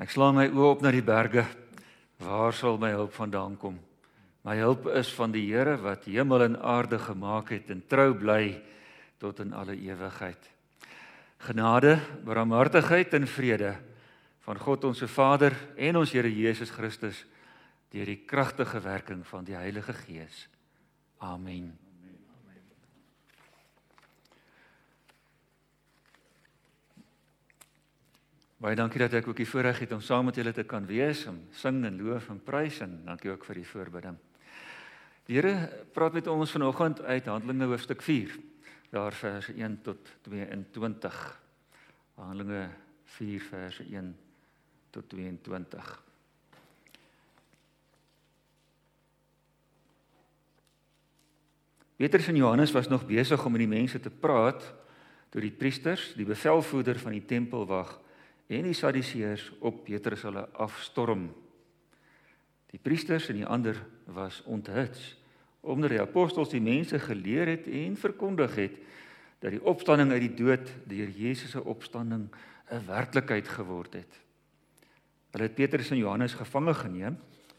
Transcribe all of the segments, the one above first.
Ek slaan my oë op na die berge. Waar sal my hulp vandaan kom? My hulp is van die Here wat hemel en aarde gemaak het en trou bly tot in alle ewigheid. Genade, barmhartigheid en vrede van God ons Vader en ons Here Jesus Christus deur die kragtige werking van die Heilige Gees. Amen. Baie dankie dat ek ook die voorreg het om saam met julle te kan wees, om sing en loof en prys en dankie ook vir die voorbidding. Die Here praat met ons vanoggend uit Handelinge hoofstuk 4, daar verse 1 tot 22. Handelinge 4 verse 1 tot 22. Petrus en Johannes was nog besig om met die mense te praat toe die priesters, die bevelvoerder van die tempelwag en die Sadduseërs op Petrus hulle afstorm. Die priesters en die ander was onthits omdat die apostels die mense geleer het en verkondig het dat die opstanding uit die dood deur Jesus se opstanding 'n werklikheid geword het. Hulle het Petrus en Johannes gevange geneem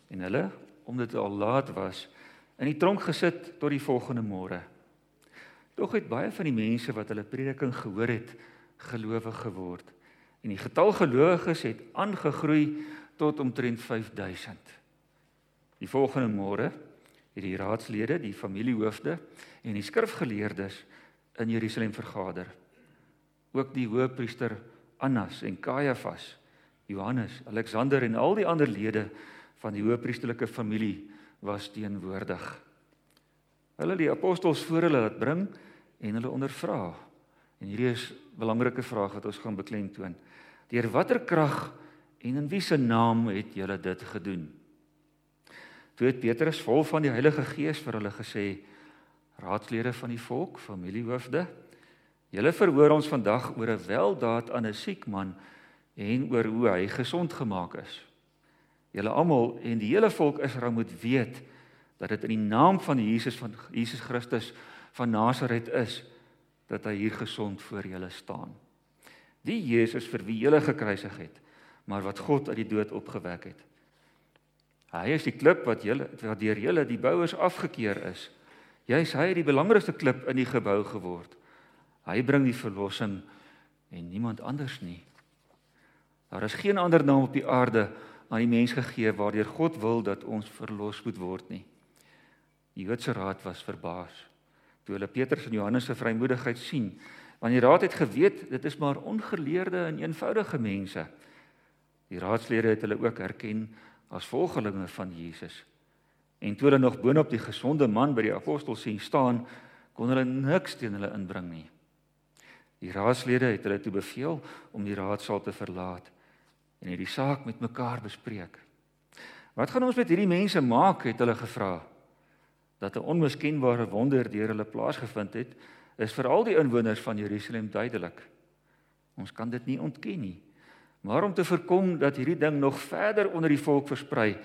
en hulle, omdat dit al laat was, in die tronk gesit tot die volgende môre. Tog het baie van die mense wat hulle prediking gehoor het, gelowig geword en die getal gelowiges het aangegroei tot omtrent 5000. Die volgende môre het die raadslede, die familiehoofde en die skrifgeleerdes in Jerusalem vergader. Ook die hoëpriester Annas en Kajafas, Johannes, Alexander en al die ander lede van die hoëpriesterlike familie was teenwoordig. Hulle die apostels voor hulle laat bring en hulle ondervra. En hierdie is 'n belangrike vraag wat ons gaan beklemtoon. Deur watter krag en in wie se naam het julle dit gedoen? Toe het Petrus vol van die Heilige Gees vir hulle gesê: Raadslede van die volk, familiehoofde, julle verhoor ons vandag oor 'n weldaad aan 'n siek man en oor hoe hy gesond gemaak is. Julle almal en die hele volk Israel moet weet dat dit in die naam van Jesus van Jesus Christus van Nasaret is dat hy hier gesond voor julle staan. Die Jesus vir wie julle gekruisig het, maar wat God uit die dood opgewek het. Hy is die klip wat julle wat deur julle die bouers afgekeur is. Jy's hy die belangrikste klip in die gebou geword. Hy bring die verlossing en niemand anders nie. Daar is geen ander naam op die aarde aan die mens gegee waardeur God wil dat ons verlos moet word nie. Die Joodse raad was verbaas toe hulle Petrus en Johannes se vrymoedigheid sien Want die raad het geweet dit is maar ongeleerde en eenvoudige mense. Die raadslede het hulle ook herken as volgelinge van Jesus. En toe hulle nog boonop die gesonde man by die apostels sien staan, kon hulle niks teen hulle inbring nie. Die raadslede het hulle toe beveel om die raadsaal te verlaat en hierdie saak met mekaar bespreek. Wat gaan ons met hierdie mense maak het hulle gevra. Dat 'n onmiskenbare wonder deur hulle plaasgevind het, is vir al die inwoners van Jerusalem duidelik. Ons kan dit nie ontken nie. Maar om te voorkom dat hierdie ding nog verder onder die volk versprei,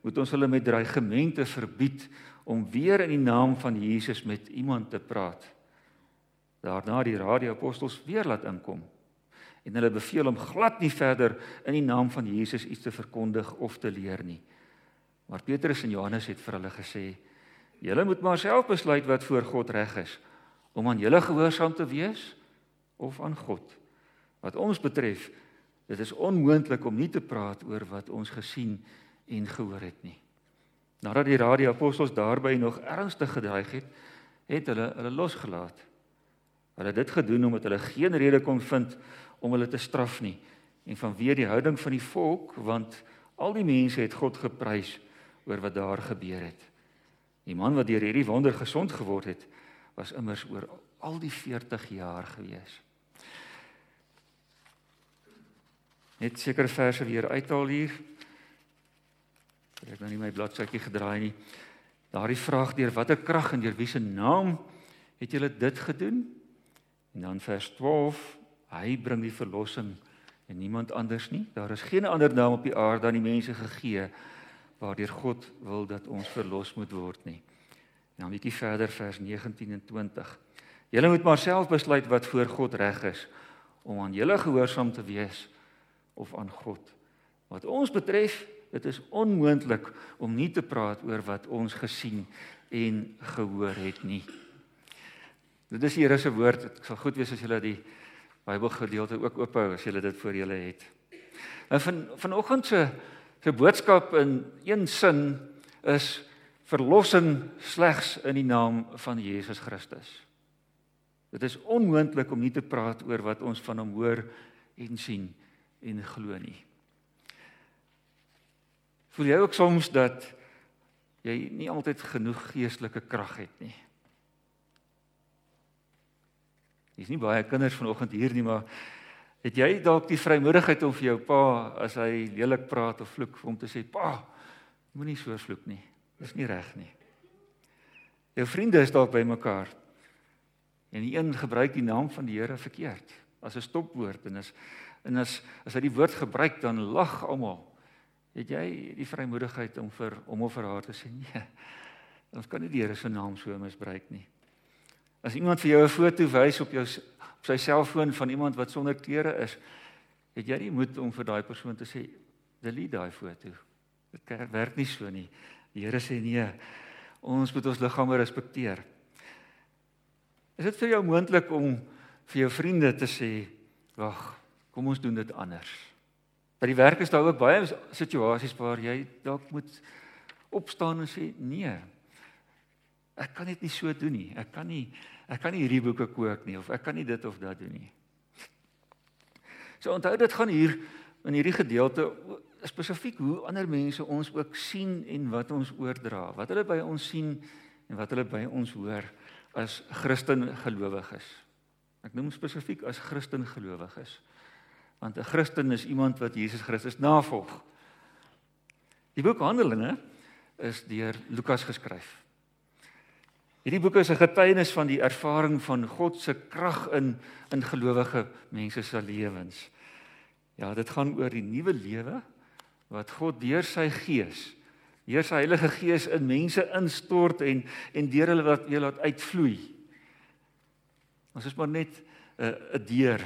moet ons hulle met dreigemente verbied om weer in die naam van Jesus met iemand te praat. Daarna die radioapostels weer laat inkom en hulle beveel om glad nie verder in die naam van Jesus iets te verkondig of te leer nie. Maar Petrus en Johannes het vir hulle gesê: "Julle moet maar self besluit wat voor God reg is." Om aan julle gehoorsaam te wees of aan God. Wat ons betref, dit is onmoontlik om nie te praat oor wat ons gesien en gehoor het nie. Nadat die radio apostels daarby nog ernstig gedreig het, het hulle hulle losgelaat. Hulle het dit gedoen omdat hulle geen rede kon vind om hulle te straf nie en vanweë die houding van die volk want al die mense het God geprys oor wat daar gebeur het. Die man wat deur hierdie wonder gesond geword het, was immers oor al die 40 jaar gewees. Net sekere verse weer uithaal hier. Ek het nou nie my bladsytjie gedraai nie. Daardie vraag deur watter krag en deur wie se naam het julle dit gedoen? En dan vers 12, hy bring die verlossing en niemand anders nie. Daar is geen ander naam op die aarde aan die mense gegee waardeur God wil dat ons verlos moet word nie. En dan 'n bietjie verder vers 19 en 20. Julle moet maar self besluit wat voor God reg is om aan julle gehoorsaam te wees of aan God. Wat ons betref, dit is onmoontlik om nie te praat oor wat ons gesien en gehoor het nie. Dit is Here se woord. Dit sal goed wees as julle die Bybelgedeelte ook oophou as julle dit voor julle het. Nou van vanoggend se se boodskap in een sin is verlossing slegs in die naam van Jesus Christus. Dit is onmoontlik om nie te praat oor wat ons van hom hoor en sien en glo nie. Voel jy ook soms dat jy nie altyd genoeg geestelike krag het nie? Dis nie baie kinders vanoggend hier nie, maar het jy dalk die vrymoedigheid om vir jou pa as hy lelik praat of vloek om te sê, "Pa, moenie so vloek nie. Dis nie reg nie." Jou vriende is dalk by mekaar. En die een gebruik die naam van die Here verkeerd as 'n stopwoord en as en as as hy die woord gebruik dan lag almal. Het jy die vrymoedigheid om vir om of vir haar te sê, "Nee. Ons kan nie die Here se naam so misbruik nie." As iemand vir jou 'n foto wys op jou op sy selfoon van iemand wat sonder klere is, het jy nie moed om vir daai persoon te sê delete daai foto. Dit werk nie so nie. Die Here sê nee. Ons moet ons liggame respekteer. Is dit vir jou moontlik om vir jou vriende te sê, "Wag, kom ons doen dit anders." By die werk is daar ook baie situasies waar jy dalk moet opstaan en sê, "Nee. Ek kan dit nie so doen nie. Ek kan nie ek kan nie hierdie boeke kook nie of ek kan nie dit of dat doen nie. So onthou dit gaan hier in hierdie gedeelte spesifiek hoe ander mense ons ook sien en wat ons oordra. Wat hulle by ons sien en wat hulle by ons hoor as Christen gelowiges. Ek noem spesifiek as Christen gelowiges. Want 'n Christen is iemand wat Jesus Christus navolg. Die boek Handelinge is deur Lukas geskryf. Hierdie boek is 'n getuienis van die ervaring van God se krag in in gelowige mense se lewens. Ja, dit gaan oor die nuwe lewe wat God deur sy gees, deur sy Heilige Gees in mense instort en en deur hulle wat weer laat uitvloei. Ons is maar net 'n uh, 'n deur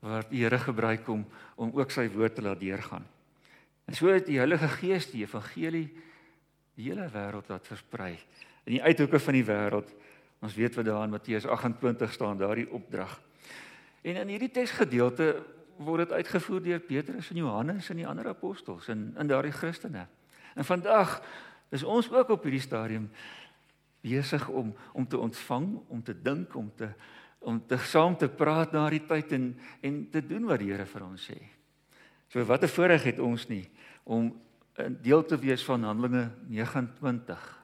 wat die Here gebruik om om ook sy woord te laat deurgaan. En so het die Heilige Gees die evangelie die hele wêreld laat versprei in die uithoeke van die wêreld. Ons weet wat daar in Matteus 28 staan, daardie opdrag. En in hierdie teksgedeelte word dit uitgevoer deur Petrus en Johannes en die ander apostels en in daardie Christene. En vandag is ons ook op hierdie stadium besig om om te ontvang, om te dink, om te om te saam te praat na die tyd en en te doen wat die Here vir ons sê. So wat 'n voorreg het ons nie om 'n deel te wees van Handelinge 29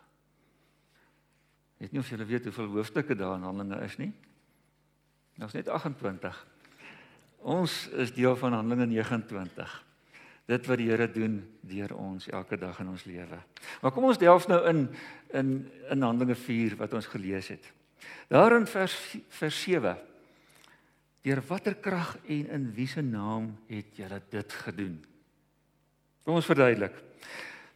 Weet nie of julle weet hoeveel hoofstukke daar in Handelinge is nie. Daar's net 28. Ons is deel van Handelinge 29. Dit wat die Here doen deur ons elke dag in ons lewe. Maar kom ons delf nou in in in Handelinge 4 wat ons gelees het. Daar in vers vers 7. Deur watter krag en in wiese naam het julle dit gedoen? Kom ons verduidelik.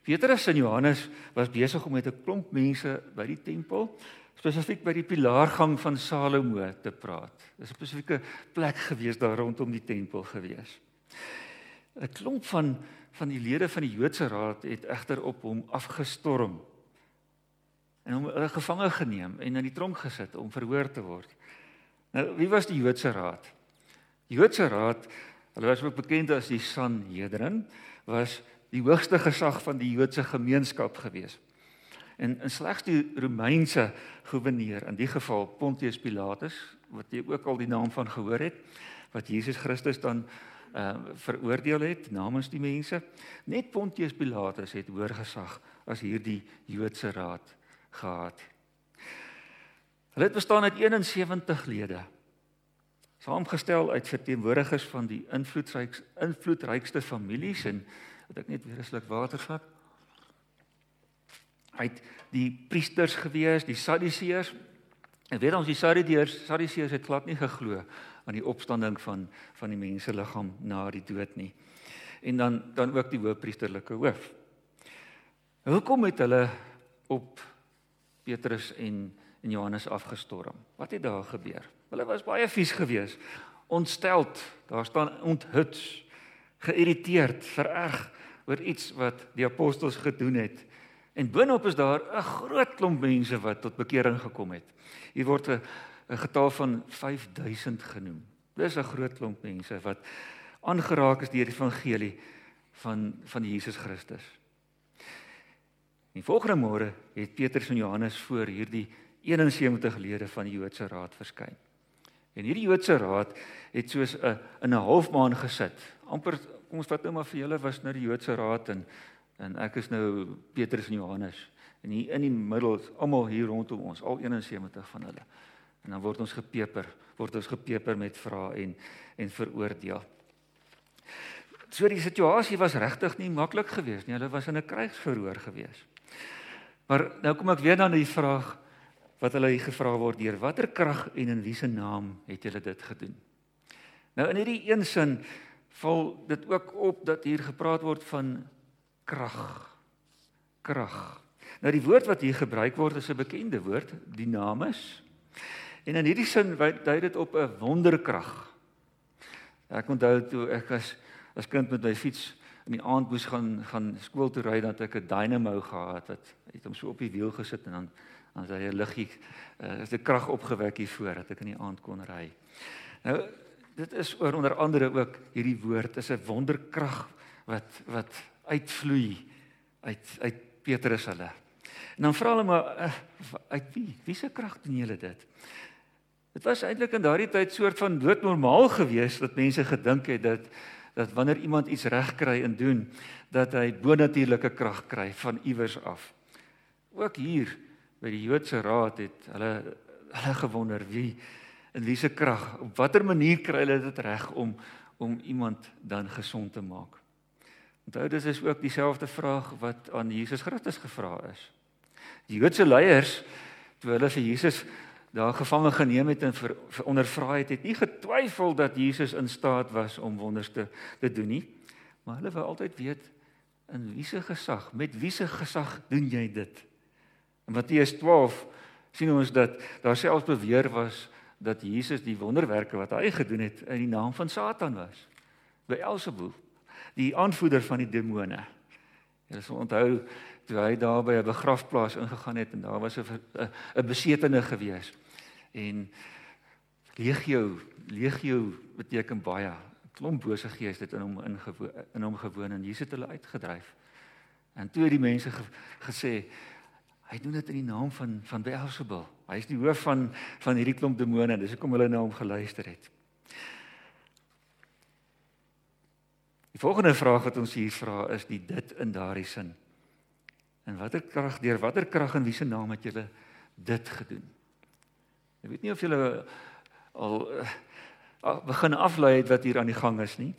Petrus en Johannes was besig om met 'n klomp mense by die tempel, spesifiek by die pilaargang van Salomo te praat. Dis 'n spesifieke plek gewees daar rondom die tempel gewees. 'n Klomp van van die lede van die Joodse raad het egter op hom afgestorm en hom hulle gevange geneem en in die tronk gesit om verhoor te word. Nou, wie was die Joodse raad? Die Joodse raad, hulle was ook bekend as die Sanhedrin, was die hoogste gesag van die Joodse gemeenskap gewees. En in slegs die Romeinse goewerneur, in die geval Pontius Pilatus, wat jy ook al die naam van gehoor het, wat Jesus Christus dan uh veroordeel het namens die mense, net Pontius Pilatus het hoër gesag as hierdie Joodse raad gehad. Hulle het bestaan uit 71 lede saamgestel uit verteenwoordigers van die invloedrykste invloedrykste families en het ek net weer 'n sluk water vat. Hy het die priesters gewees, die Sadduseërs. En weet ons die Sadduseërs, Sadduseërs het glad nie geglo aan die opstanding van van die menseliggaam na die dood nie. En dan dan ook die hoofpriesterlike hoof. Hoekom het hulle op Petrus en en Johannes afgestorm? Wat het daar gebeur? Hulle was baie vies geweest, ontsteld. Daar staan onthuts geïrriteerd, vererg oor iets wat die apostels gedoen het. En binneop is daar 'n groot klomp mense wat tot bekering gekom het. Hier word 'n 'n getal van 5000 genoem. Dis 'n groot klomp mense wat aangeraak is deur die evangelie van van Jesus Christus. Die volgende môre het Petrus en Johannes voor hierdie 71 lede van die Joodse Raad verskyn. En hierdie Joodse Raad het soos 'n in 'n halfmaan gesit. amper kom ons vat nou maar vir julle was nou die Joodse Raad en en ek is nou Petrus en Johannes. En hier in die middel is almal hier rondom ons, al 71 van hulle. En dan word ons gepeper, word ons gepeper met vrae en en veroordeel. So die situasie was regtig nie maklik geweest nie. Hulle was in 'n krygsverhoor geweest. Maar nou kom ek weer na die vraag wat hulle hier gevra word deur watter krag en in wiese naam het julle dit gedoen? Nou in hierdie een sin val dit ook op dat hier gepraat word van krag. Krag. Nou die woord wat hier gebruik word is 'n bekende woord, dynamis. En in hierdie sin dui dit op 'n wonderkrag. Ek onthou toe ek as as kind met my fiets in die aand moes gaan gaan skool toe ry dat ek 'n dynamo gehad het. Het hom so op die wiel gesit en dan dan sy 'n liggie uh, is die krag opgewek hier voor dat ek in die aand kon ry. Nou dit is oor onder andere ook hierdie woord is 'n wonderkrag wat wat uitvloei uit uit Petrus hulle. En dan vra hulle maar uh, uit wie? Wie se krag doen julle dit? Dit was eintlik in daardie tyd soort van doodnormaal geweest dat mense gedink het dat dat wanneer iemand iets reg kry en doen dat hy bonatuurlike krag kry van iewers af. Ook hier by die Joodse Raad het hulle hulle gewonder wie in wie se krag op watter manier kry hulle dit reg om om iemand dan gesond te maak. Onthou dis is ook dieselfde vraag wat aan Jesus Christus gevra is. Die Joodse leiers toe hulle vir Jesus daar gevange geneem het en ver, ver ondervra het, het nie getwyfel dat Jesus in staat was om wonders te te doen nie. Maar hulle wou altyd weet in wie se gesag, met wie se gesag doen jy dit? In Matteus 12 sien ons dat daar selfs beweer was dat Jesus die wonderwerke wat hy gedoen het in die naam van Satan was. By Elsebul die aanvoerder van die demone. Jy sal onthou toe hy daar by 'n begrafplaas ingegaan het en daar was 'n 'n besetene gewees. En legio, legio beteken baie. 'n Klomp bose geeste het in hom ingewoon in hom gewoon en Jesus het hulle uitgedryf. En toe het die mense ge, gesê hy doen dit in die naam van van Beelzebul. Hy is die hoof van van hierdie klomp demone. Dis hoekom hulle na hom geluister het. Die volgende vraag wat ons hier vra is die dit in daardie sin. En watter krag deur watter krag en wie se naam het julle dit gedoen? Ek weet nie of julle al uh, begin aflei het wat hier aan die gang is nie.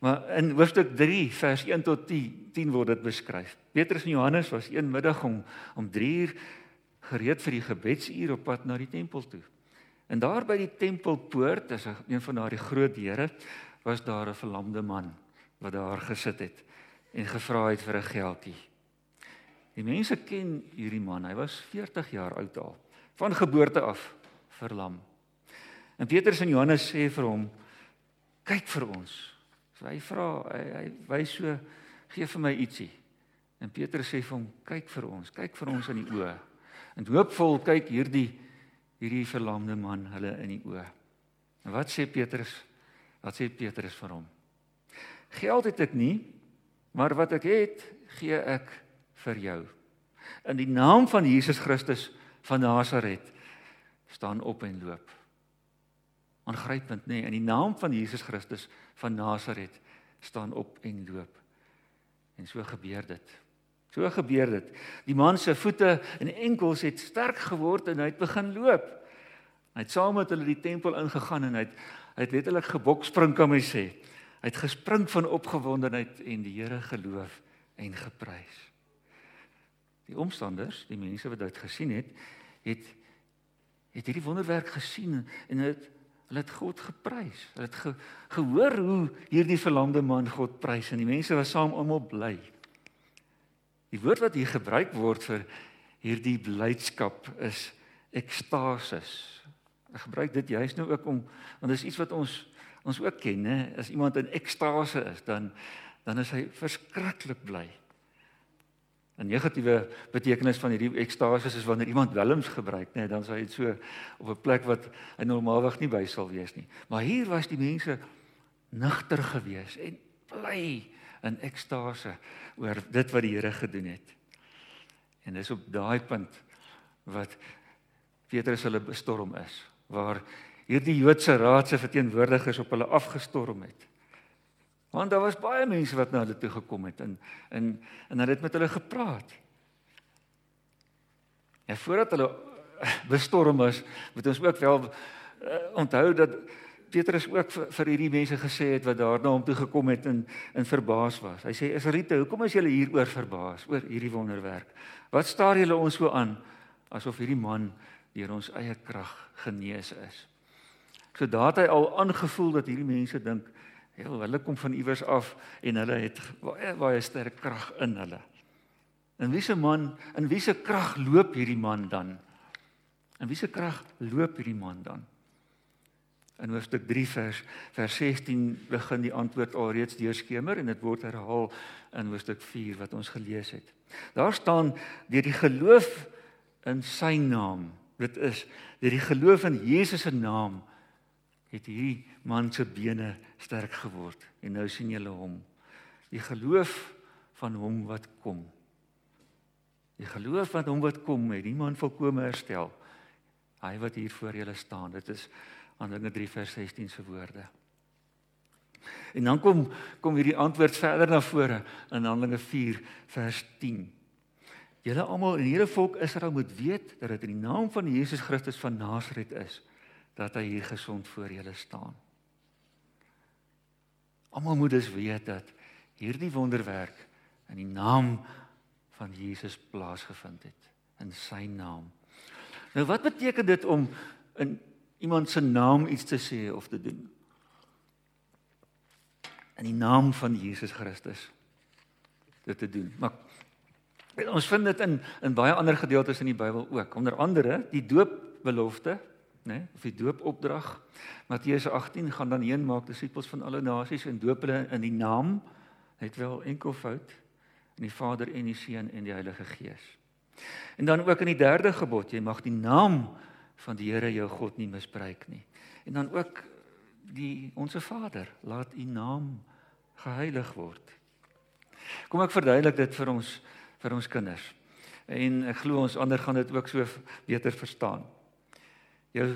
Maar in hoofstuk 3 vers 1 tot 10, 10 word dit beskryf. Petrus en Johannes was een middag om om 3 uur gereed vir die gebedsuur op pad na die tempel toe. En daar by die tempelpoort, is een van daardie groot deure, was daar 'n verlamde man wat daar gesit het en gevra het vir 'n geldjie. Die mense ken hierdie man. Hy was 40 jaar oud al, van geboorte af verlam. En Petrus en Johannes sê vir hom: "Kyk vir ons." So hy vra, hy, hy wys so, "Gee vir my ietsie." En Petrus sê vir hom: "Kyk vir ons, kyk vir ons in die oë." En hoopvol kyk hierdie hierdie verlamde man hulle in die oë. En wat sê Petrus? Wat sê Petrus vir hom? Geld het ek nie, maar wat ek het, gee ek vir jou. In die naam van Jesus Christus van Nasaret staan op en loop. Aangrypend nê, nee, in die naam van Jesus Christus van Nasaret staan op en loop. En so gebeur dit. So gebeur dit. Die man se voete en enkels het sterk geword en hy het begin loop. Hy het saam met hulle die tempel ingegaan en hy het hy het letterlik gebokspring kan my sê. Hy het gespring van opgewondenheid en die Here geloof en geprys. Die omstanders, die mense wat dit gesien het, het het hierdie wonderwerk gesien en het hulle het God geprys. Hulle het ge, gehoor hoe hierdie verlamde man God prys en die mense was saam almal bly. Die woord wat hier gebruik word vir hierdie blydskap is ekstasis. Ek gebruik dit juist nou ook om want dit is iets wat ons ons ook ken, né? As iemand in ekstase is, dan dan is hy verskriklik bly. 'n Negatiewe betekenis van hierdie ekstase is wanneer iemand welms gebruik, né? Dan sou hy dit so op 'n plek wat hy normaalweg nie by sal wees nie. Maar hier was die mense nugter geweest en bly in ekstase oor dit wat die Here gedoen het. En dis op daai punt wat Petrus hulle bestorm is, waar hierdie Joodse raad se verteenwoordigers op hulle afgestorm het. Want daar was baie mense wat na hulle toe gekom het en en en hulle het met hulle gepraat. En voordat hulle bestorm is, moet ons ook wel uh, onthou dat Petrus ook vir, vir hierdie mense gesê het wat daar na hom toe gekom het en in verbaas was. Hy sê: "Israeliete, hoekom is julle hieroor verbaas oor hierdie wonderwerk? Wat staar julle ons so aan asof hierdie man deur ons eie krag genees is?" So daat hy al aangevoel dat hierdie mense dink, "Ja, hulle kom van iewers af en hulle het baie sterk krag in hulle." En wiese man, in wiese krag loop hierdie man dan? In wiese krag loop hierdie man dan? In hoofstuk 3 vers vers 16 begin die antwoord alreeds deurskemer en dit word herhaal in hoofstuk 4 wat ons gelees het. Daar staan deur die geloof in sy naam. Dit is deur die geloof in Jesus se naam het hierdie man se bene sterk geword en nou sien julle hom. Die geloof van hom wat kom. Die geloof van hom wat kom het die man volkome herstel. Hy wat hier voor julle staan. Dit is Handelinge 3 vers 16 se woorde. En dan kom kom hierdie antwoord verder na vore in Handelinge 4 vers 10. Julle almal en hele volk Israel moet weet dat dit in die naam van Jesus Christus van Nasaret is dat hy hier gesond voor julle staan. Almal moet dus weet dat hierdie wonderwerk in die naam van Jesus plaasgevind het in sy naam. Nou wat beteken dit om in iemand se naam iets te sê of te doen? In die naam van Jesus Christus dit te doen. Maar ons vind dit in in baie ander gedeeltes in die Bybel ook. Onder andere die doopbelofte nê, of die doopopdrag. Matteus 18 gaan dan heen maak disippels van alle nasies en doop hulle in die naam het wel enkel fout in die Vader en die Seun en die Heilige Gees. En dan ook in die derde gebod, jy mag die naam van die Here jou God nie misbruik nie. En dan ook die onsse Vader, laat u naam geheilig word. Kom ek verduidelik dit vir ons vir ons kinders. En ek glo ons ander gaan dit ook so beter verstaan. Jou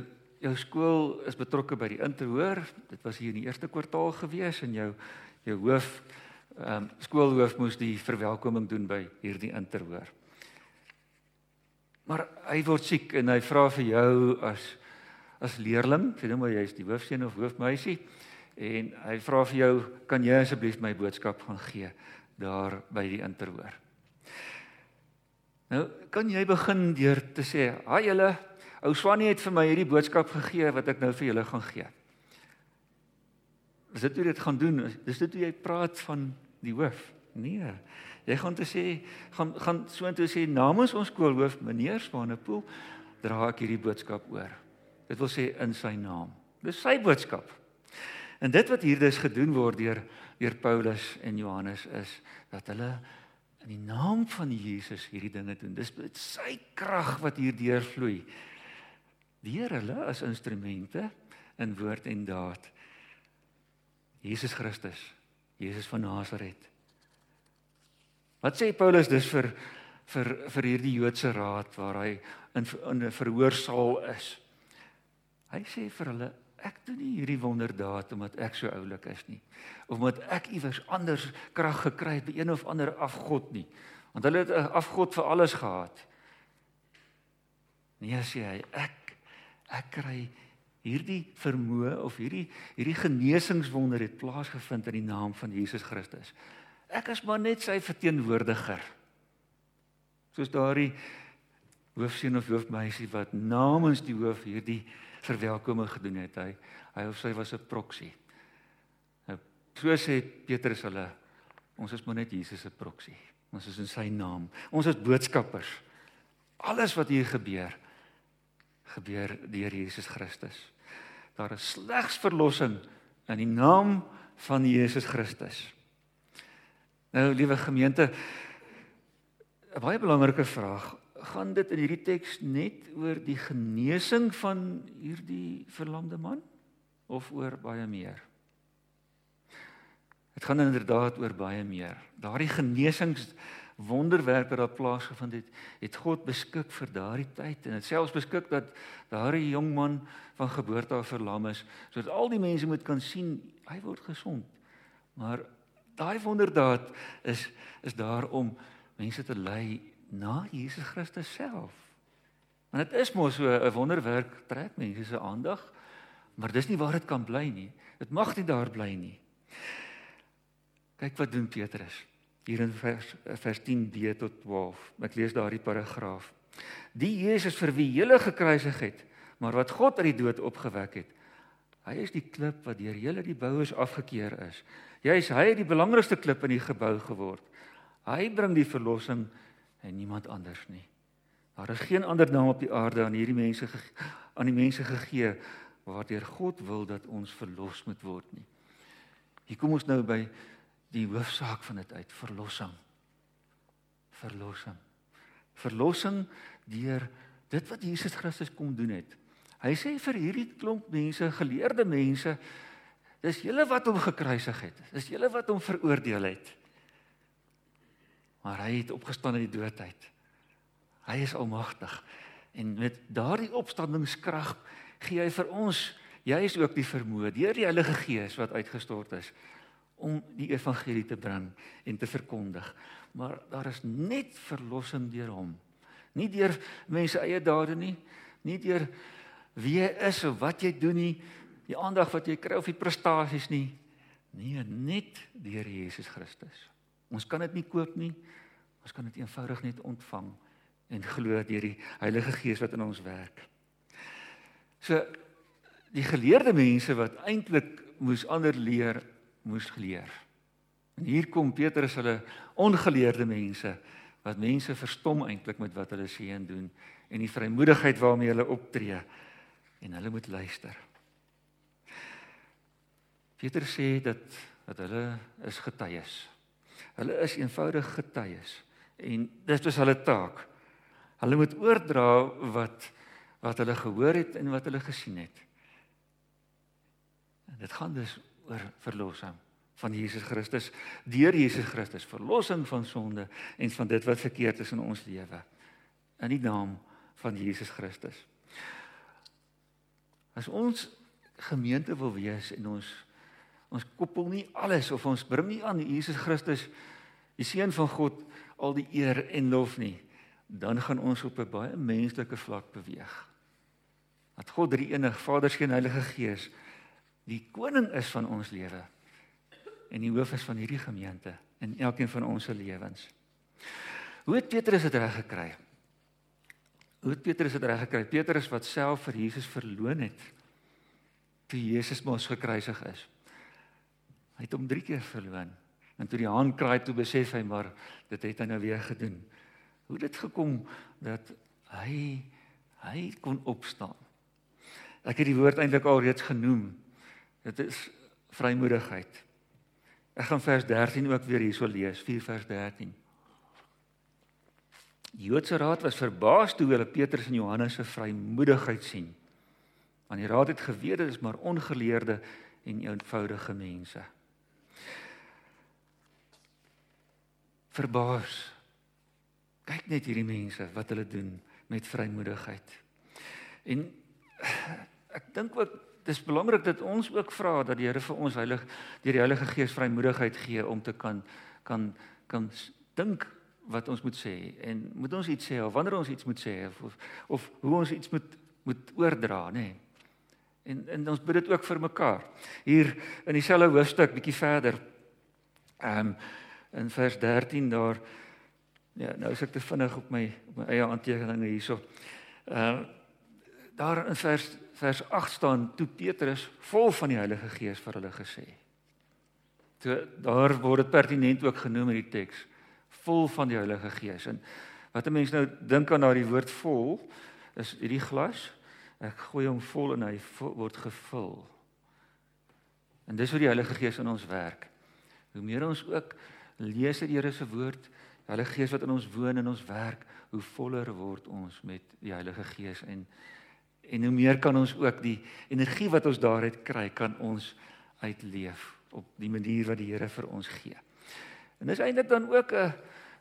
jou skool is betrokke by die interhoor. Dit was hier in die eerste kwartaal gewees en jou jou hoof ehm um, skoolhoof moes die verwelkoming doen by hierdie interhoor. Maar hy word siek en hy vra vir jou as as leerling, sê nou maar jy's die hoofseun of hoofmeisie en hy vra vir jou, kan jy asseblief my boodskap gaan gee daar by die interhoor. Nou, kan jy begin deur te sê, "Haai julle, Ou Swanie het vir my hierdie boodskap gegee wat ek nou vir julle gaan gee. Is dit hoe dit gaan doen? Dis dit hoe jy praat van die hoof? Nee. Jy gaan te sê gaan gaan so intoe sê namens ons skoolhoof meneer Swanepoel dra ek hierdie boodskap oor. Dit wil sê in sy naam. Dis sy boodskap. En dit wat hier dus gedoen word deur deur Paulus en Johannes is dat hulle in die naam van Jesus hierdie dinge doen. Dis sy krag wat hier deurvloei deur hulle as instrumente in woord en daad. Jesus Christus, Jesus van Nasaret. Wat sê Paulus dus vir vir vir hierdie Joodse raad waar hy in in 'n verhoorsaal is? Hy sê vir hulle ek doen nie hierdie wonderdaad omdat ek so oulik is nie of omdat ek iewers anders krag gekry het by een of ander afgod nie want hulle het 'n afgod vir alles gehad nee sê hy ek ek kry hierdie vermoë of hierdie hierdie genesingswonder het plaasgevind in die naam van Jesus Christus. Ek is maar net sy verteenwoordiger. Soos daardie hoofseun of hoofmeisie wat namens die hoof hierdie verwelkoming gedoen het. Hy hy of sy was 'n proksie. Nou so sê Petrus hulle ons is maar net Jesus se proksie. Ons is in sy naam. Ons is boodskappers. Alles wat hier gebeur gebeur deur Jesus Christus. Daar is slegs verlossing in die naam van Jesus Christus. Nou liewe gemeente, 'n baie belangrike vraag. Gaan dit in hierdie teks net oor die genesing van hierdie verlamde man of oor baie meer? Dit gaan inderdaad oor baie meer. Daardie genesings wonderwerk wat plaasgevind het, het God beskik vir daardie tyd en dit selfs beskik dat daardie jong man van geboorte af verlam is sodat al die mense moet kan sien hy word gesond. Maar daai wonderdaad is is daar om mense te lei na Jesus Christus self. Want dit is mos so 'n wonderwerk trek mense se aandag, maar dis nie waar dit kan bly nie. Dit mag nie daar bly nie. Kyk wat doen Petrus hier in vers vers 10b tot 12. Ek lees daardie paragraaf. Die Jesus vir wie julle gekruisig het, maar wat God uit die dood opgewek het. Hy is die klip wat deur julle die bouers afgekeur is. Jy is hy het die belangrikste klip in die gebou geword. Hy bring die verlossing en niemand anders nie. Daar is geen ander naam op die aarde aan hierdie mense aan die mense gegee waardeur God wil dat ons verlos moet word nie. Hier kom ons nou by die hoofsaak van dit uit, verlossing. Verlossing. Verlossing deur dit wat Jesus Christus kom doen het. Hy sê vir hierdie klomp mense, geleerde mense, dis julle wat hom gekruisig het. Dis julle wat hom veroordeel het maar hy het opgestaan uit die dood uit. Hy is almagtig. En met daardie opstandingskrag gee hy vir ons, jy is ook die vermoë deur die Heilige Gees wat uitgestort is om die evangelie te bring en te verkondig. Maar daar is net verlossing deur hom. Nie deur mense eie dade nie, nie deur wie jy is of wat jy doen nie, die aandag wat jy kry of die prestasies nie. Nee, net deur Jesus Christus. Ons kan dit nie koop nie. Ons kan dit eenvoudig net ontvang en glo deur die Heilige Gees wat in ons werk. So die geleerde mense wat eintlik moes ander leer, moes geleer. En hier kom Petrus hulle ongeleerde mense wat mense verstom eintlik met wat hulle sê en doen en die vrymoedigheid waarmee hulle optree en hulle moet luister. Petrus sê dat dat hulle is getuies. Hulle is eenvoudig getuies en dit is hulle taak. Hulle moet oordra wat wat hulle gehoor het en wat hulle gesien het. En dit gaan dus oor verlossing van Jesus Christus deur Jesus Christus, verlossing van sonde en van dit wat verkeerd is in ons lewe. In die naam van Jesus Christus. As ons gemeente wil wees en ons ons koppel nie alles of ons bring nie aan Jesus Christus die seun van God al die eer en lof nie, dan gaan ons op 'n baie menslike vlak beweeg. Dat God drie enig Vader, Seun, Heilige Gees die koning is van ons lewe en die hoof is van hierdie gemeente in elkeen van ons se lewens. Hoe het Petrus dit reg gekry? Hoe het Petrus dit reg gekry? Petrus wat self vir Jesus verloon het toe Jesus mos gekruisig is. Hy het hom 3 keer verloon. En toe die haan kraai toe besef hy maar dit het hy nou weer gedoen. Hoe dit gekom dat hy hy kon opstaan. Ek het die woord eintlik al reeds genoem. Dit is vrymoedigheid. Ek gaan vers 13 ook weer hierso lees, 4 vers 13. Die Joodse raad was verbaas toe hulle Petrus en Johannes se vrymoedigheid sien. Want die raad het geweet dit is maar ongeleerde en eenvoudige mense. verbaas. Kyk net hierdie mense wat hulle doen met vrymoedigheid. En ek dink ook dis belangrik dat ons ook vra dat die Here vir ons heilig deur die Heilige Gees vrymoedigheid gee om te kan kan kan dink wat ons moet sê en moet ons iets sê of wanneer ons iets moet sê of of, of hoe ons iets moet moet oordra nê. Nee. En en ons bid dit ook vir mekaar. Hier in dieselfde hoofstuk bietjie verder. Ehm um, in vers 13 daar ja nou is ek te vinnig op my op my eie aantekeninge hierso. Ehm uh, daar in vers vers 8 staan toe Petrus vol van die Heilige Gees vir hulle gesê. Toe daar word dit pertinent ook genoem in die teks vol van die Heilige Gees en wat 'n mens nou dink aan daardie woord vol is hierdie glas ek gooi hom vol en hy word gevul. En dis hoe die Heilige Gees in ons werk. Hoe meer ons ook lees uit die Here se woord, die Heilige Gees wat in ons woon en ons werk, hoe voller word ons met die Heilige Gees en en hoe meer kan ons ook die energie wat ons daaruit kry kan ons uitleef op die manier wat die Here vir ons gee. En dis eintlik dan ook 'n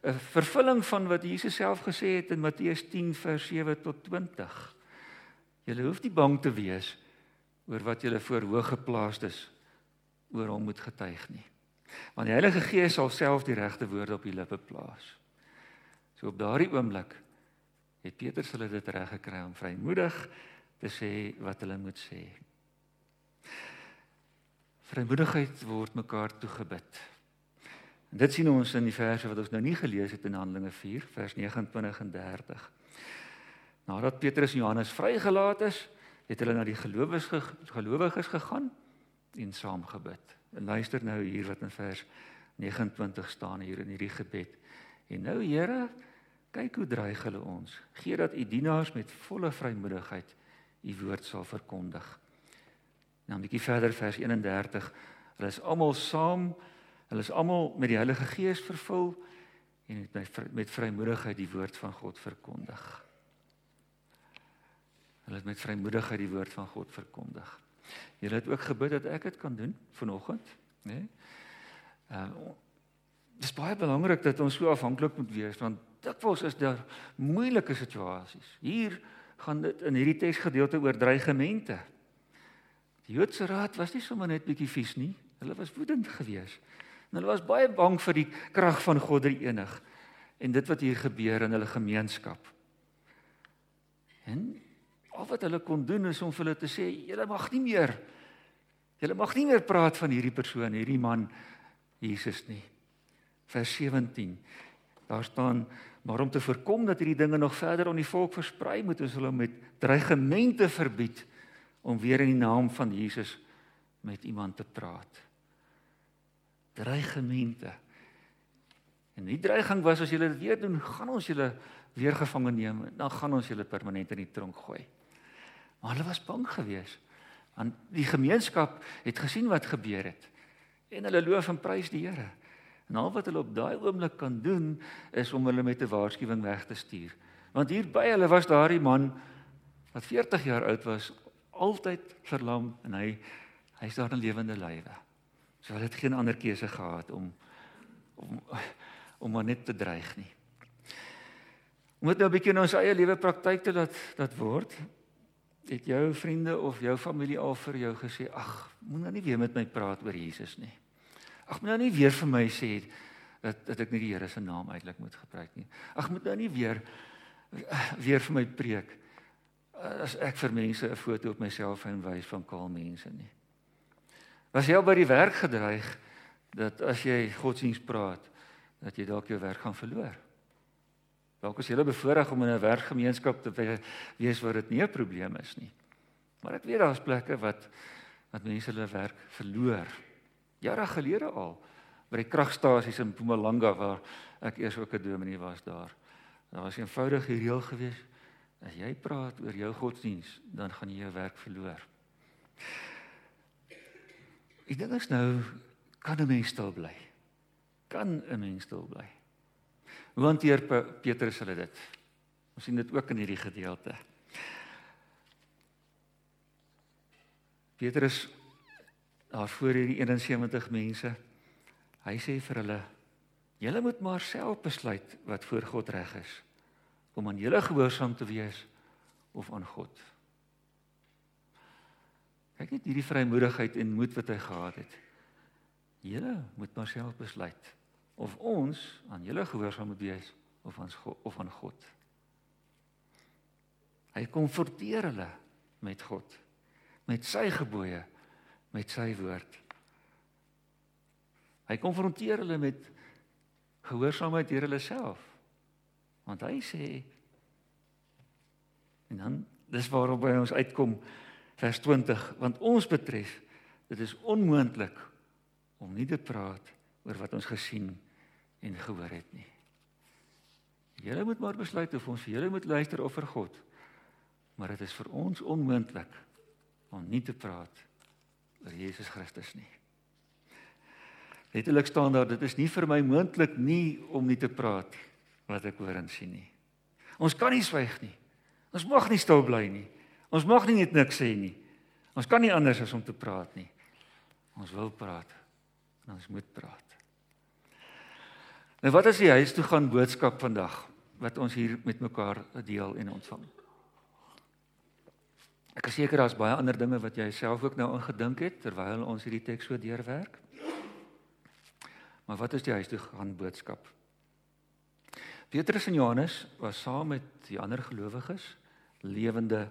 'n vervulling van wat Jesus self gesê het in Matteus 10 vers 7 tot 20. Julle hoef nie bang te wees oor wat julle voor hoog geplaastes oor hom moet getuig nie. Want die Heilige Gees sal self die regte woorde op die lippe plaas. So op daardie oomblik het Petrus hulle dit reg gekry om vrymoedig te sê wat hulle moet sê. Vrymoedigheid word mekaar toegebid. En dit sien ons in die verse wat ons nou nie gelees het in Handelinge 4 vers 29 en 30. Nadat Petrus en Johannes vrygelaat is, het hulle na die gelowiges gelowiges gegaan en saam gebid. En luister nou hier wat in vers 29 staan hier in hierdie gebed. En nou Here, Kyk hoe dreig hulle ons. Gee dat u dienaars met volle vrymoedigheid u woord sal verkondig. Nou 'n bietjie verder vers 31. Hulle is almal saam. Hulle is almal met die Heilige Gees vervul en het met vrymoedigheid die woord van God verkondig. Hulle het met vrymoedigheid die woord van God verkondig. Julle het ook gebid dat ek dit kan doen vanoggend, né? Nee? Uh dis baie belangrik dat ons so afhanklik moet wees want dikwels is daar moeilike situasies. Hier gaan dit in hierdie teksgedeelte oor dreigemente. Die Joodse raad was nie sommer net bietjie vies nie. Hulle was woedend geweest. En hulle was baie bang vir die krag van God drie enig en dit wat hier gebeur in hulle gemeenskap. En al wat hulle kon doen is om vir hulle te sê, julle mag nie meer julle mag nie meer praat van hierdie persoon, hierdie man Jesus nie. Vers 17. Daar staan Maar om te voorkom dat hierdie dinge nog verder onder die volk versprei, moet ons hulle met dreigemente verbied om weer in die naam van Jesus met iemand te praat. Dreigemente. En die dreiging was as julle dit weer doen, gaan ons julle weer gevange neem en dan gaan ons julle permanent in die tronk gooi. Maar hulle was bang geweest. Want die gemeenskap het gesien wat gebeur het. En hulle loof en prys die Here. En al wat hulle op daai oomblik kan doen is om hulle met 'n waarskuwing weg te stuur. Want hier by hulle was daardie man wat 40 jaar oud was, altyd verlam en hy hy's daar in lewende lywe. So hulle het geen ander keuse gehad om om om maar net te dreig nie. Om dit nou 'n bietjie in ons eie lewe praktyk te laat dat word. Het jou vriende of jou familie al vir jou gesê, "Ag, moenie nou nie weer met my praat oor Jesus nie." Ag moet nou nie weer vir my sê dat dat ek nie die Here se naam eintlik moet gebruik nie. Ag moet nou nie weer weer vir my preek as ek vir mense 'n foto op my selfoon wys van kaal mense nie. Was jy al by die werk gedreig dat as jy godsdiens praat dat jy dalk jou werk gaan verloor? Dalk is jy bevoorreg om in 'n werkgemeenskap te wees waar dit nie 'n probleem is nie. Maar ek weet daar's plekke wat wat mense hulle werk verloor jare gelede al by die kragstasies in Mpumalanga waar ek eers ook 'n dominee was daar. Daar was 'n eenvoudige reël geweest: as jy praat oor jou godsdiens, dan gaan jy jou werk verloor. Ek dink as nou kan 'n mens stil bly. Kan 'n mens stil bly? Hoe hanteer Petrus hulle dit? Ons sien dit ook in hierdie gedeelte. Petrus daar voor hierdie 71 mense. Hy sê vir hulle: "Julle moet maar self besluit wat voor God reg is, om aan julle gehoorsaam te wees of aan God." Kyk net hierdie vrymoedigheid en moed wat hy gehad het. Julle moet maar self besluit of ons aan julle gehoorsaam moet wees of aan God of aan God. Hy konfronteer hulle met God, met sy gebooie met sy woord. Hy konfronteer hulle met gehoorsaamheid deur hulle self. Want hy sê en dan dis waarop by ons uitkom vers 20 want ons betref dit is onmoontlik om nie te praat oor wat ons gesien en gehoor het nie. Julle moet maar besluit of ons vir julle moet luister of vir God. Maar dit is vir ons onmoontlik om nie te praat oor Jesus Christus nie. Letterlik staan daar dit is nie vir my moontlik nie om nie te praat wat ek hoor en sien nie. Ons kan nie swyg nie. Ons mag nie stil bly nie. Ons mag nie net niks sê nie. Ons kan nie anders as om te praat nie. Ons wil praat. En ons moet praat. Nou wat is die huis toe gaan boodskap vandag wat ons hier met mekaar deel en ontvang? Ek is seker daar's baie ander dinge wat jy self ook nou aangedink het terwyl ons hierdie teks so deurwerk. Maar wat is die huis toe gaan boodskap? Petrus en Johannes was saam met die ander gelowiges lewende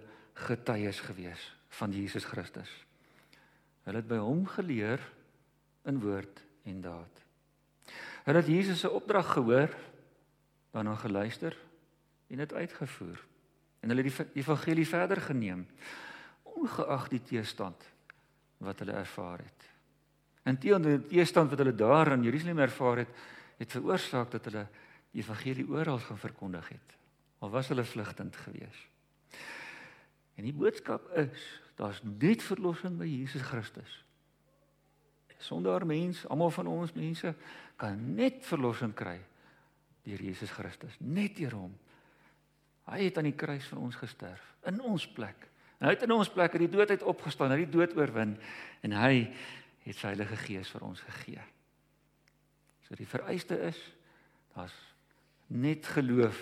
getuies gewees van Jesus Christus. Hulle het by hom geleer in woord en daad. Hulle het Jesus se opdrag gehoor, daarna geluister en dit uitgevoer. En hulle die evangelie verder geneem ongeag die teestand wat hulle ervaar het. Inteendeel die teestand wat hulle daar in Jerusalem ervaar het, het veroorsaak dat hulle die evangelie oral gaan verkondig het. Al was hulle vlugtend geweest. En die boodskap is, daar's net verlossing by Jesus Christus. Sonder mens, almal van ons mense kan net verlossing kry deur Jesus Christus, net deur hom. Hy het aan die kruis vir ons gesterf in ons plek. Hy het in ons plek uit die dood uit opgestaan, hy het die dood oorwin en hy het sy Heilige Gees vir ons gegee. So die vereiste is daar's net geloof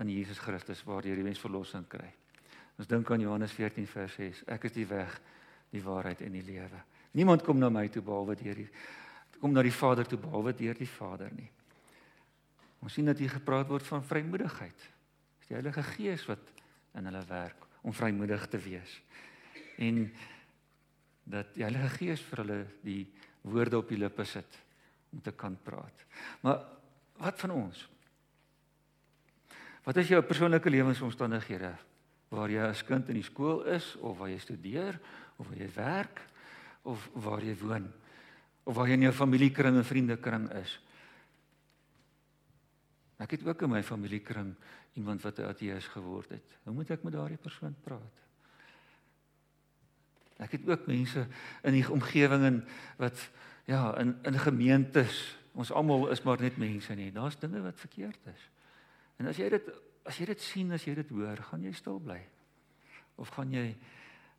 in Jesus Christus waardeur die mens verlossing kry. Ons dink aan Johannes 14 vers 6. Ek is die weg, die waarheid en die lewe. Niemand kom na my toe behalwe deur die kom na die Vader toe behalwe deur die Vader nie. Ons sien dat hier gepraat word van vrymoedigheid. Die Heilige Gees wat in hulle werk om vrymoedig te wees. En dat die Heilige Gees vir hulle die woorde op die lippe sit om te kan praat. Maar wat van ons? Wat is jou persoonlike lewensomstandighede? Waar jy as kind in die skool is of waar jy studeer of waar jy werk of waar jy woon of waar jy in jou familiekring en vriendekring is? Ek het ook in my familiekring iemand wat 'n ateïs geword het. Hoe moet ek met daardie persoon praat? Ek het ook mense in die omgewing en wat ja, in in gemeentes, ons almal is maar net mense nie. Daar's dinge wat verkeerd is. En as jy dit as jy dit sien, as jy dit hoor, gaan jy stil bly. Of gaan jy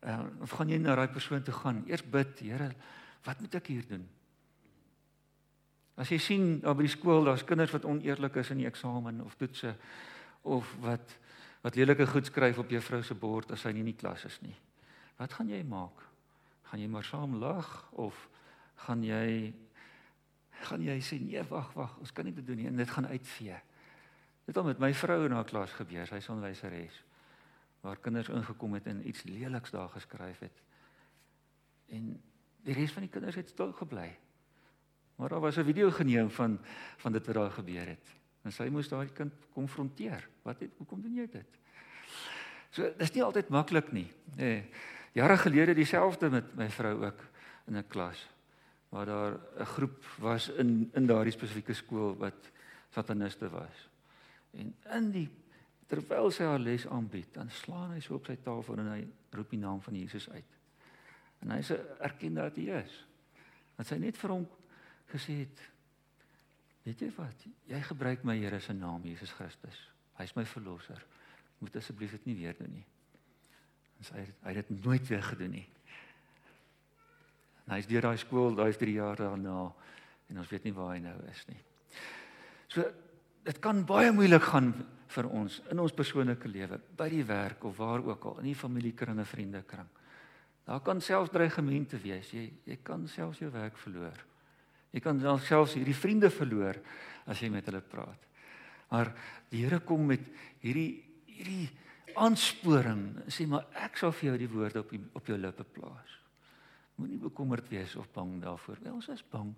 uh, of gaan jy na daai persoon toe gaan, eers bid, Here, wat moet ek hier doen? As jy sien daar by die skool, daar's kinders wat oneerlik is in die eksamen of toetse of wat wat lelike goed skryf op juffrou se bord as sy nie in die klas is nie. Wat gaan jy maak? Gaan jy maar saam lag of gaan jy gaan jy sê nee, wag, wag, ons kan nie dit doen nie en dit gaan uitvee. Dit het met my vrou in haar klas gebeur, sy is onderwyseres. Waar kinders ingekom het en iets leliks daar geskryf het. En die res van die kinders het stil gebly. Maar daar was 'n video geneem van van dit wat daar gebeur het. En sy moes daai kind konfronteer. Wat het hoekom doen jy dit? So dis nie altyd maklik nie. Nee. Jare gelede dieselfde met my vrou ook in 'n klas waar daar 'n groep was in in daardie spesifieke skool wat sataniste was. En in die terwyl sy haar les aanbied, dan slaan hy so op sy tafel en hy roep die naam van Jesus uit. En hy sê erken dat hy is. Want sy net vir hom gesê het weet jy wat? Jy gebruik my Here se naam Jesus Christus. Hy's my verlosser. Moet asseblief dit nie weer doen nie. En sy het hy het dit nooit weer gedoen nie. En hy's deur daai skool daai 3 jaar daarna en ons weet nie waar hy nou is nie. So dit kan baie moeilik gaan vir ons in ons persoonlike lewe by die werk of waar ook al in die familiekringe vriendekring. Daar kan selfs dreigemente wees. Jy jy kan selfs jou werk verloor Jy kan dan selfs hierdie vriende verloor as jy met hulle praat. Maar die Here kom met hierdie hierdie aansporing, sê maar ek sal vir jou die woorde op die, op jou lippe plaas. Moenie bekommerd wees of bang daarvoor. Wel, ons is bang.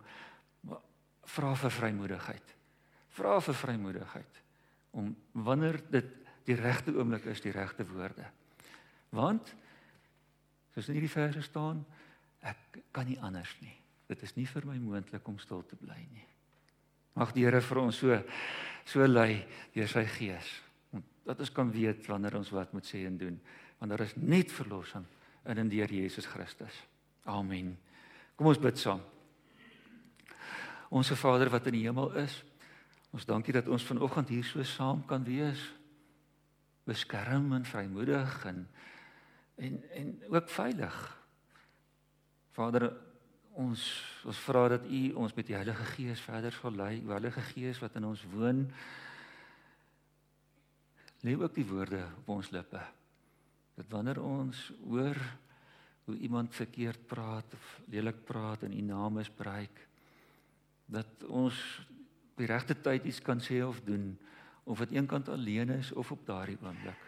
Maar vra vir vrymoedigheid. Vra vir vrymoedigheid om wanneer dit die regte oomblik is, die regte woorde. Want soos in hierdie verse staan, ek kan nie anders nie dit is nie vir my moontlik om stil te bly nie. Mag die Here vir ons so so lei deur sy gees. Dat ons kan weet wanneer ons wat moet sê en doen, want daar is net verlossing in en deur Jesus Christus. Amen. Kom ons bid saam. Onse Vader wat in die hemel is, ons dankie dat ons vanoggend hier so saam kan wees. Beskerm en vrymoedig en en en ook veilig. Vader, ons ons vra dat U ons met die Heilige Gees verder sal lei, die Heilige Gees wat in ons woon. Lê ook die woorde op ons lippe. Dat wanneer ons hoor hoe iemand verkeerd praat of lelik praat en u naam misbruik dat ons op die regte tyd iets kan sê of doen of dit eenkant alleen is of op daardie oomblik.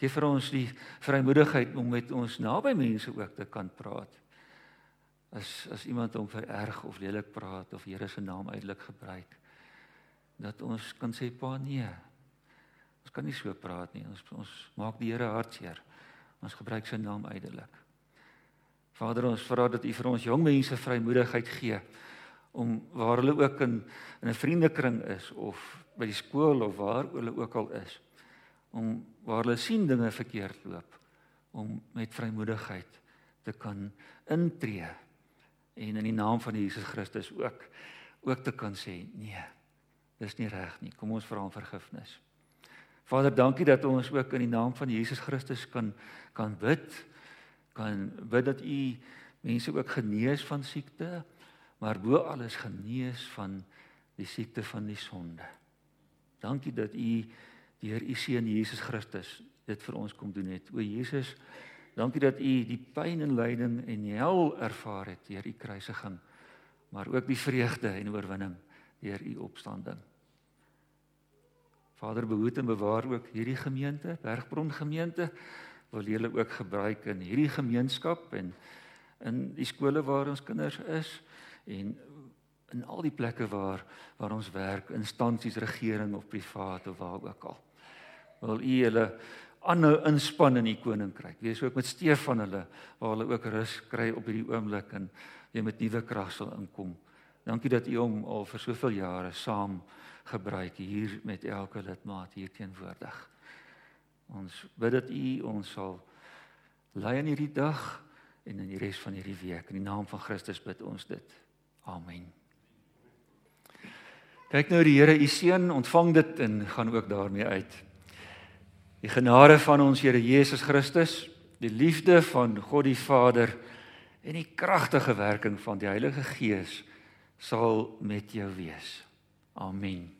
Gee vir ons die vrymoedigheid om met ons naby mense ook te kan praat. As as iemand hom vererg of lelik praat of Here se naam uitelik gebruik dat ons kan sê pa nee. Ons kan nie so praat nie. Ons ons maak die Here hartseer. Ons gebruik sy naam uitelik. Vader, ons vra dat U vir ons jong mense vrymoedigheid gee om waar hulle ook in in 'n vriendekring is of by die skool of waar hulle ook al is om waar hulle sien dinge verkeerd loop om met vrymoedigheid te kan intree en in die naam van Jesus Christus ook ook te kan sê nee dis nie reg nie kom ons vra om vergifnis Vader, dankie dat ons ook in die naam van Jesus Christus kan kan bid. Kan bid dat U mense ook genees van siekte, maar bo alles genees van die siekte van die sonde. Dankie dat U deur U seun Jesus Christus dit vir ons kom doen het. O Jesus, dankie dat U die pyn en lyding en hel ervaar het deur U kruisiging, maar ook die vreugde en oorwinning deur U opstanding. Vader behoed en bewaar ook hierdie gemeente, Bergbron gemeente, wil julle ook gebruik in hierdie gemeenskap en in die skole waar ons kinders is en in al die plekke waar waar ons werk, instansies, regering of privaat of waar ook al. Wil U hulle aanhou inspann in die koninkryk. Wees ook met Stefan hulle waar hulle ook rus kry op hierdie oomblik en jy met nuwe krag sal inkom. Dankie dat U hom al vir soveel jare saam gebruik hier met elke lidmaat hier teenwoordig. Ons bid dat U ons sal lei in hierdie dag en in die res van hierdie week. In die naam van Christus bid ons dit. Amen. Kyk nou die Here, U seun, ontvang dit en gaan ook daarmee uit. Die genade van ons Here Jesus Christus, die liefde van God die Vader en die kragtige werking van die Heilige Gees sal met jou wees. Amen.